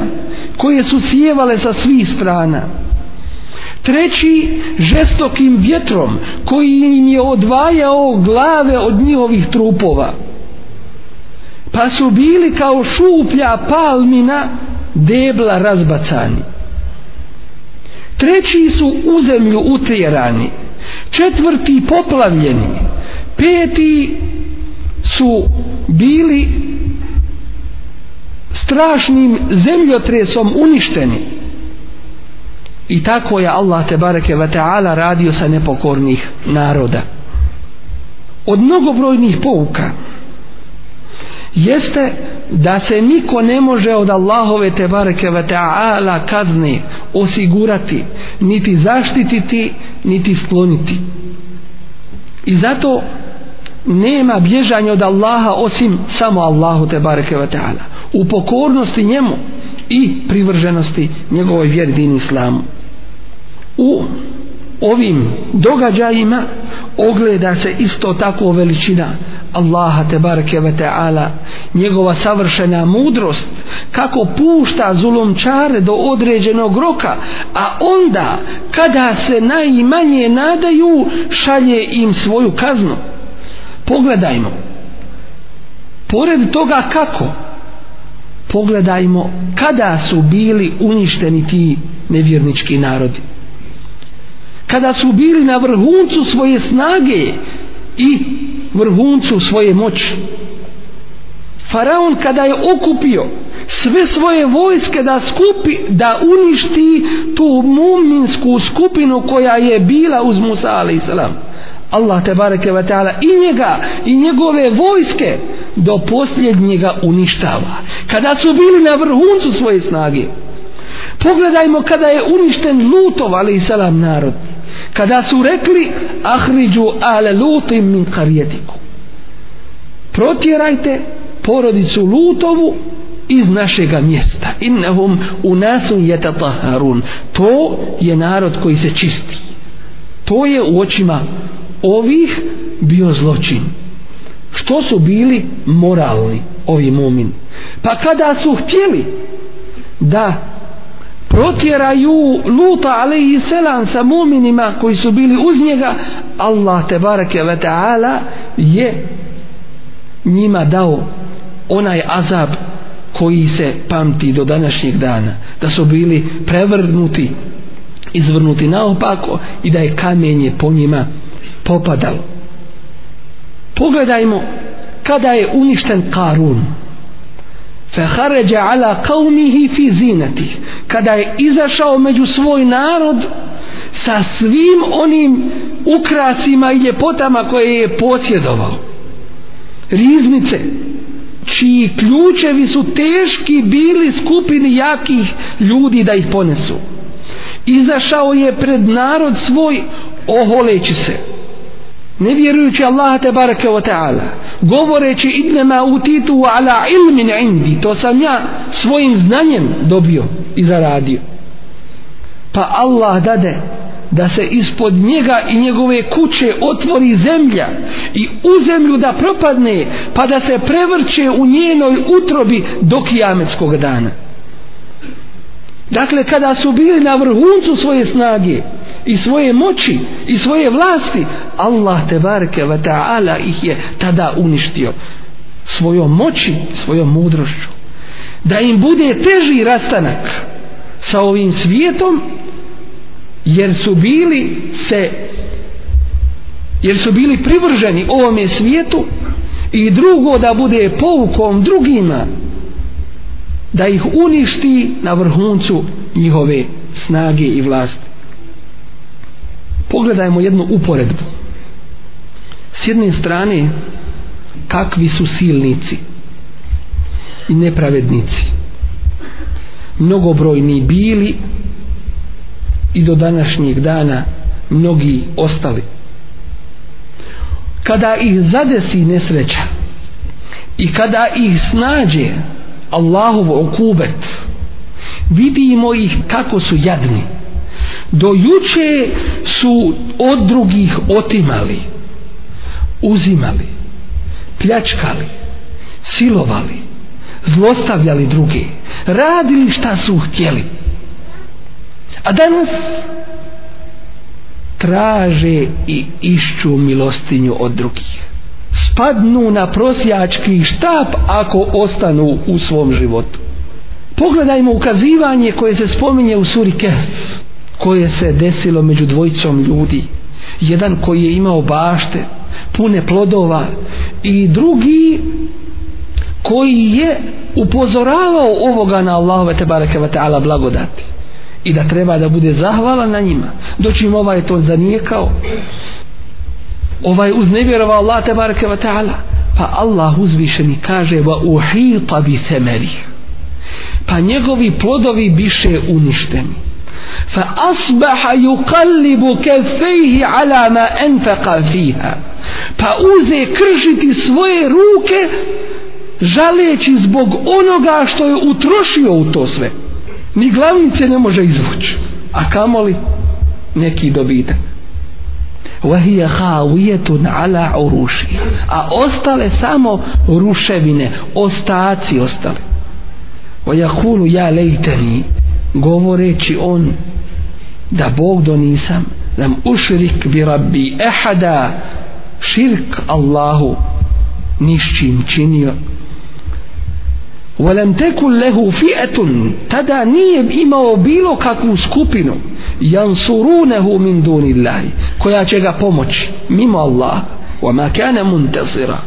koje su sjevale sa svih strana. Treći žestokim vjetrom koji im je odvajao glave od njihovih trupova. Pa su bili kao šuplja palmina debla razbacani. Treći su u zemlju utjerani četvrti poplavljeni. Peti su bili strašnim zemljotresom uništeni. I tako je Allah te bareke ve taala radio sa nepokornih naroda. Od mnogobrojnih pouka jeste da se niko ne može od Allahove te bareke ve taala kazni osigurati niti zaštititi niti skloniti. I zato nema bježanja od Allaha osim samo Allahu te bareke ve taala u pokornosti njemu i privrženosti njegovoj vjeri din islamu. U ovim događajima ogleda se isto tako veličina Allaha te bareke ve taala njegova savršena mudrost kako pušta zulumčare do određenog roka a onda kada se najmanje nadaju šalje im svoju kaznu. Pogledajmo. Pored toga kako? Pogledajmo kada su bili uništeni ti nevjernički narodi kada su bili na vrhuncu svoje snage i vrhuncu svoje moći Faraon kada je okupio sve svoje vojske da skupi, da uništi tu muminsku skupinu koja je bila uz Musa a.s. Allah te bareke ve taala i njega i njegove vojske do posljednjega uništava. Kada su bili na vrhuncu svoje snage. Pogledajmo kada je uništen Lutov ali salam narod. Kada su rekli ahriđu ale lutim min karijetiku. Protjerajte porodicu Lutovu iz našega mjesta. Innahum unasun yatataharun. To je narod koji se čisti. To je u očima ovih bio zločin. Što su bili moralni ovi mumin? Pa kada su htjeli da protjeraju Luta alaihi selam sa muminima koji su bili uz njega, Allah te barake ve ta'ala je njima dao onaj azab koji se pamti do današnjeg dana da su bili prevrnuti izvrnuti naopako i da je kamenje po njima popadalo. Pogledajmo kada je uništen Karun. فخرج على قومه في زينته. Kada je izašao među svoj narod sa svim onim ukrasima i ljepotama koje je posjedovao. Riznice čiji ključevi su teški bili skupini jakih ljudi da ih ponesu. Izašao je pred narod svoj oholeći se ne vjerujući Allaha te bareke ve ta'ala govoreći idnema utitu ala ilmin indi to sam ja svojim znanjem dobio i zaradio. Pa Allah dade da se ispod njega i njegove kuće otvori zemlja i u zemlju da propadne pa da se prevrće u njenoj utrobi do kijametskog dana. Dakle kada su bili na vrhuncu svoje snage i svoje moći i svoje vlasti Allah te bareke ve taala ih je tada uništio svojom moći svojom mudrošću. Da im bude teži rastanak sa ovim svijetom jer su bili se jer su bili privrženi ovome svijetu i drugo da bude poukom drugima da ih uništi na vrhuncu njihove snage i vlasti pogledajmo jednu uporedbu. S jedne strane kakvi su silnici i nepravednici. Mnogobrojni bili i do današnjeg dana mnogi ostali. Kada ih zadesi nesreća i kada ih snađe Allahov okubet vidimo ih kako su jadni do juče su od drugih otimali uzimali pljačkali silovali zlostavljali druge radili šta su htjeli. A danas traže i išću milostinju od drugih. Spadnu na prosjački štap ako ostanu u svom životu. Pogledajmo ukazivanje koje se spominje u suri Kehf koje se desilo među dvojicom ljudi. Jedan koji je imao bašte pune plodova i drugi koji je upozoravao ovoga na Allahove te bareke ve taala blagodati. I da treba da bude zahvalan na njima. Doći im ovaj to zanijekao. Ovaj uznevjerovao Allah te bareke ve taala. Pa Allah uzvišeni kaže va uhita bi semeri pa njegovi plodovi biše uništeni. fa asbaha yuqallibu kaffayhi ala ma anfaqa fiha pa uze kršiti svoje ruke žaleći zbog onoga što je utrošio u to sve ni glavnice ne može izvući a kamoli neki dobitak وهي خاوية على عروشها a ostale samo ruševine ostaci ostale ويقول يا ليتني govoreći on da Bog do nisam lam ušrik bi rabbi ehada širk Allahu nišćim činio ولم تكن له فئة tada nije imao bilo kakvu skupinu jansurunehu min duni Allahi koja će ga pomoći mimo Allah وما كان منتصرا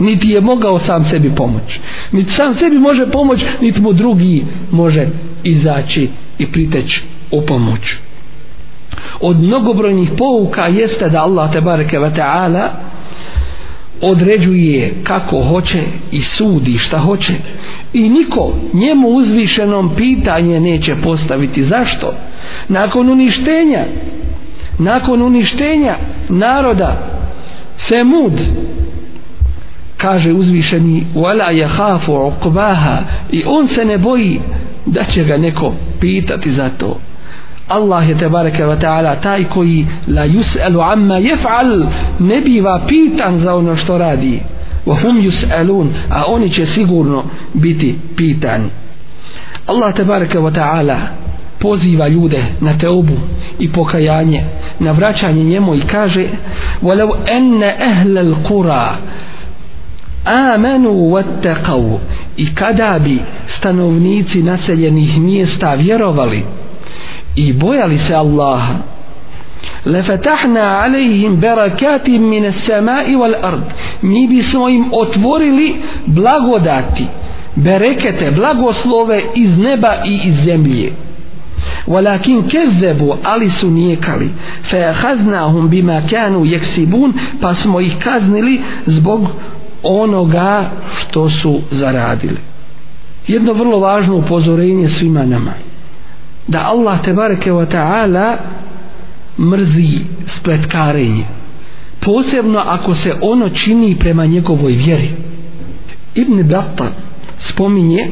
niti je mogao sam sebi pomoć niti sam sebi može pomoć niti mu drugi može izaći i priteći u pomoć. Od mnogobrojnih pouka jeste da Allah te bareke ve taala određuje kako hoće i sudi šta hoće. I niko njemu uzvišenom pitanje neće postaviti. Zašto? Nakon uništenja nakon uništenja naroda Semud kaže uzvišeni wala yakhafu uqbaha i on se ne boji da će ga neko pitati za to. Allah je tebareke wa ta'ala taj koji la yus'alu amma yef'al ne biva pitan za ono što radi. Wa hum yus'alun a oni će sigurno biti pitani. Allah tebareke wa ta'ala poziva ljude na teubu i pokajanje na vraćanje njemu i kaže walau anna ahla al-qura amanu wattaqu i kada bi stanovnici naseljenih mjesta vjerovali i bojali se Allaha lafatahna alayhim barakatim min as-sama'i wal ard. Mi bismo im otvorili blagodati berekete blagoslove iz neba i iz zemlje. Walakin kezebu ali su nijekali. Fe haznahum bima kanu jeksibun pa smo ih kaznili zbog onoga što su zaradili. Jedno vrlo važno upozorenje svima nama da Allah te bareke wa ta'ala mrzi spletkarenje posebno ako se ono čini prema njegovoj vjeri. Ibn Batta spominje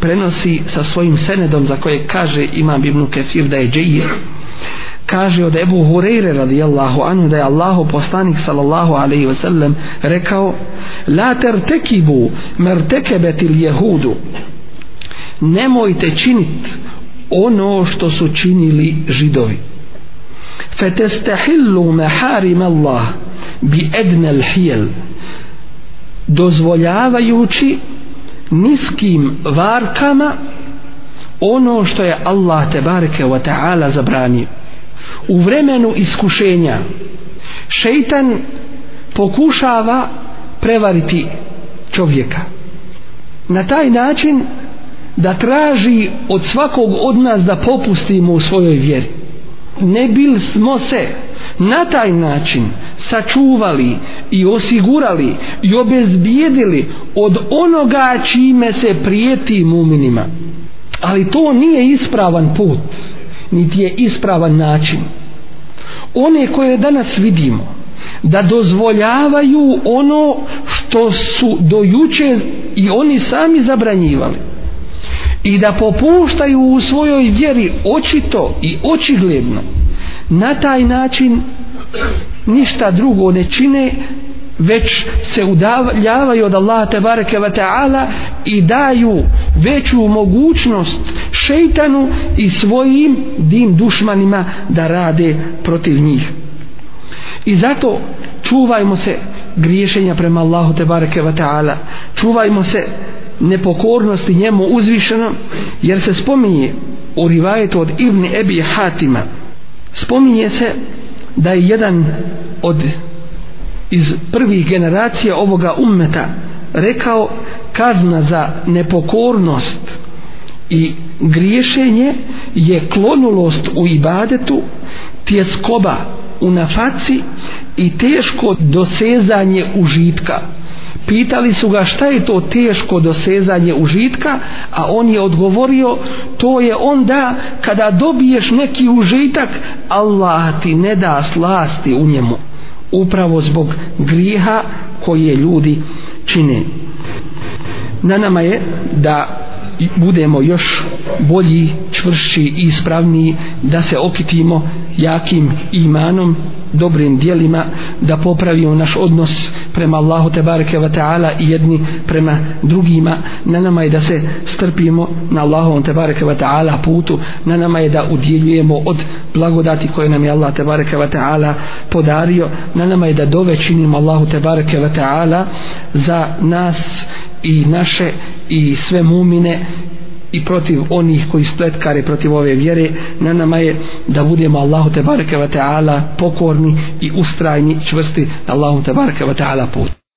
prenosi sa svojim senedom za koje kaže imam Ibn Kefir da je džejir kaže od Ebu Hureyre radijallahu anhu da je Allahu poslanik sallallahu alaihi wa sallam rekao la tertekibu mertekebetil jehudu. Nemojte činit ono što su činili židovi. Fetestahillu meharim Allah bi ednel hijel. Dozvoljavajući niskim varkama ono što je Allah te bareke wa ta'ala zabranio u vremenu iskušenja šeitan pokušava prevariti čovjeka. Na taj način da traži od svakog od nas da popustimo u svojoj vjeri. Ne bil smo se na taj način sačuvali i osigurali i obezbijedili od onoga čime se prijeti muminima. Ali to nije ispravan put niti je ispravan način. One koje danas vidimo da dozvoljavaju ono što su dojuče i oni sami zabranjivali i da popuštaju u svojoj vjeri očito i očigledno na taj način ništa drugo ne čine već se udaljavaju od Allaha tebareke ve taala i daju veću mogućnost šejtanu i svojim din dušmanima da rade protiv njih. I zato čuvajmo se griješenja prema Allahu tebareke ve taala. Čuvajmo se nepokornosti njemu uzvišenom jer se spominje u rivajetu od Ibn Ebi Hatima. Spominje se da je jedan od iz prvih generacija ovoga ummeta rekao kazna za nepokornost i griješenje je klonulost u ibadetu tjeskoba u nafaci i teško dosezanje užitka. Pitali su ga šta je to teško dosezanje užitka? A on je odgovorio to je onda kada dobiješ neki užitak Allah ti ne da slasti u njemu upravo zbog griha koje ljudi čine. Na nama je da budemo još bolji, čvršći i ispravniji da se okitimo jakim imanom dobrim dijelima da popravimo naš odnos prema Allahu te bareke ve taala i jedni prema drugima. Na nama je da se strpimo na Allahu te bareke ve taala putu. Na nama je da udjeljujemo od blagodati koje nam je Allah te bareke ve taala podario. Na nama je da dove činimo Allahu te bareke ve taala za nas i naše i sve mumine i protiv onih koji spletkare protiv ove vjere na nama je da budemo Allahu te bareke ve taala pokorni i ustrajni čvrsti Allahu te bareke ve taala put.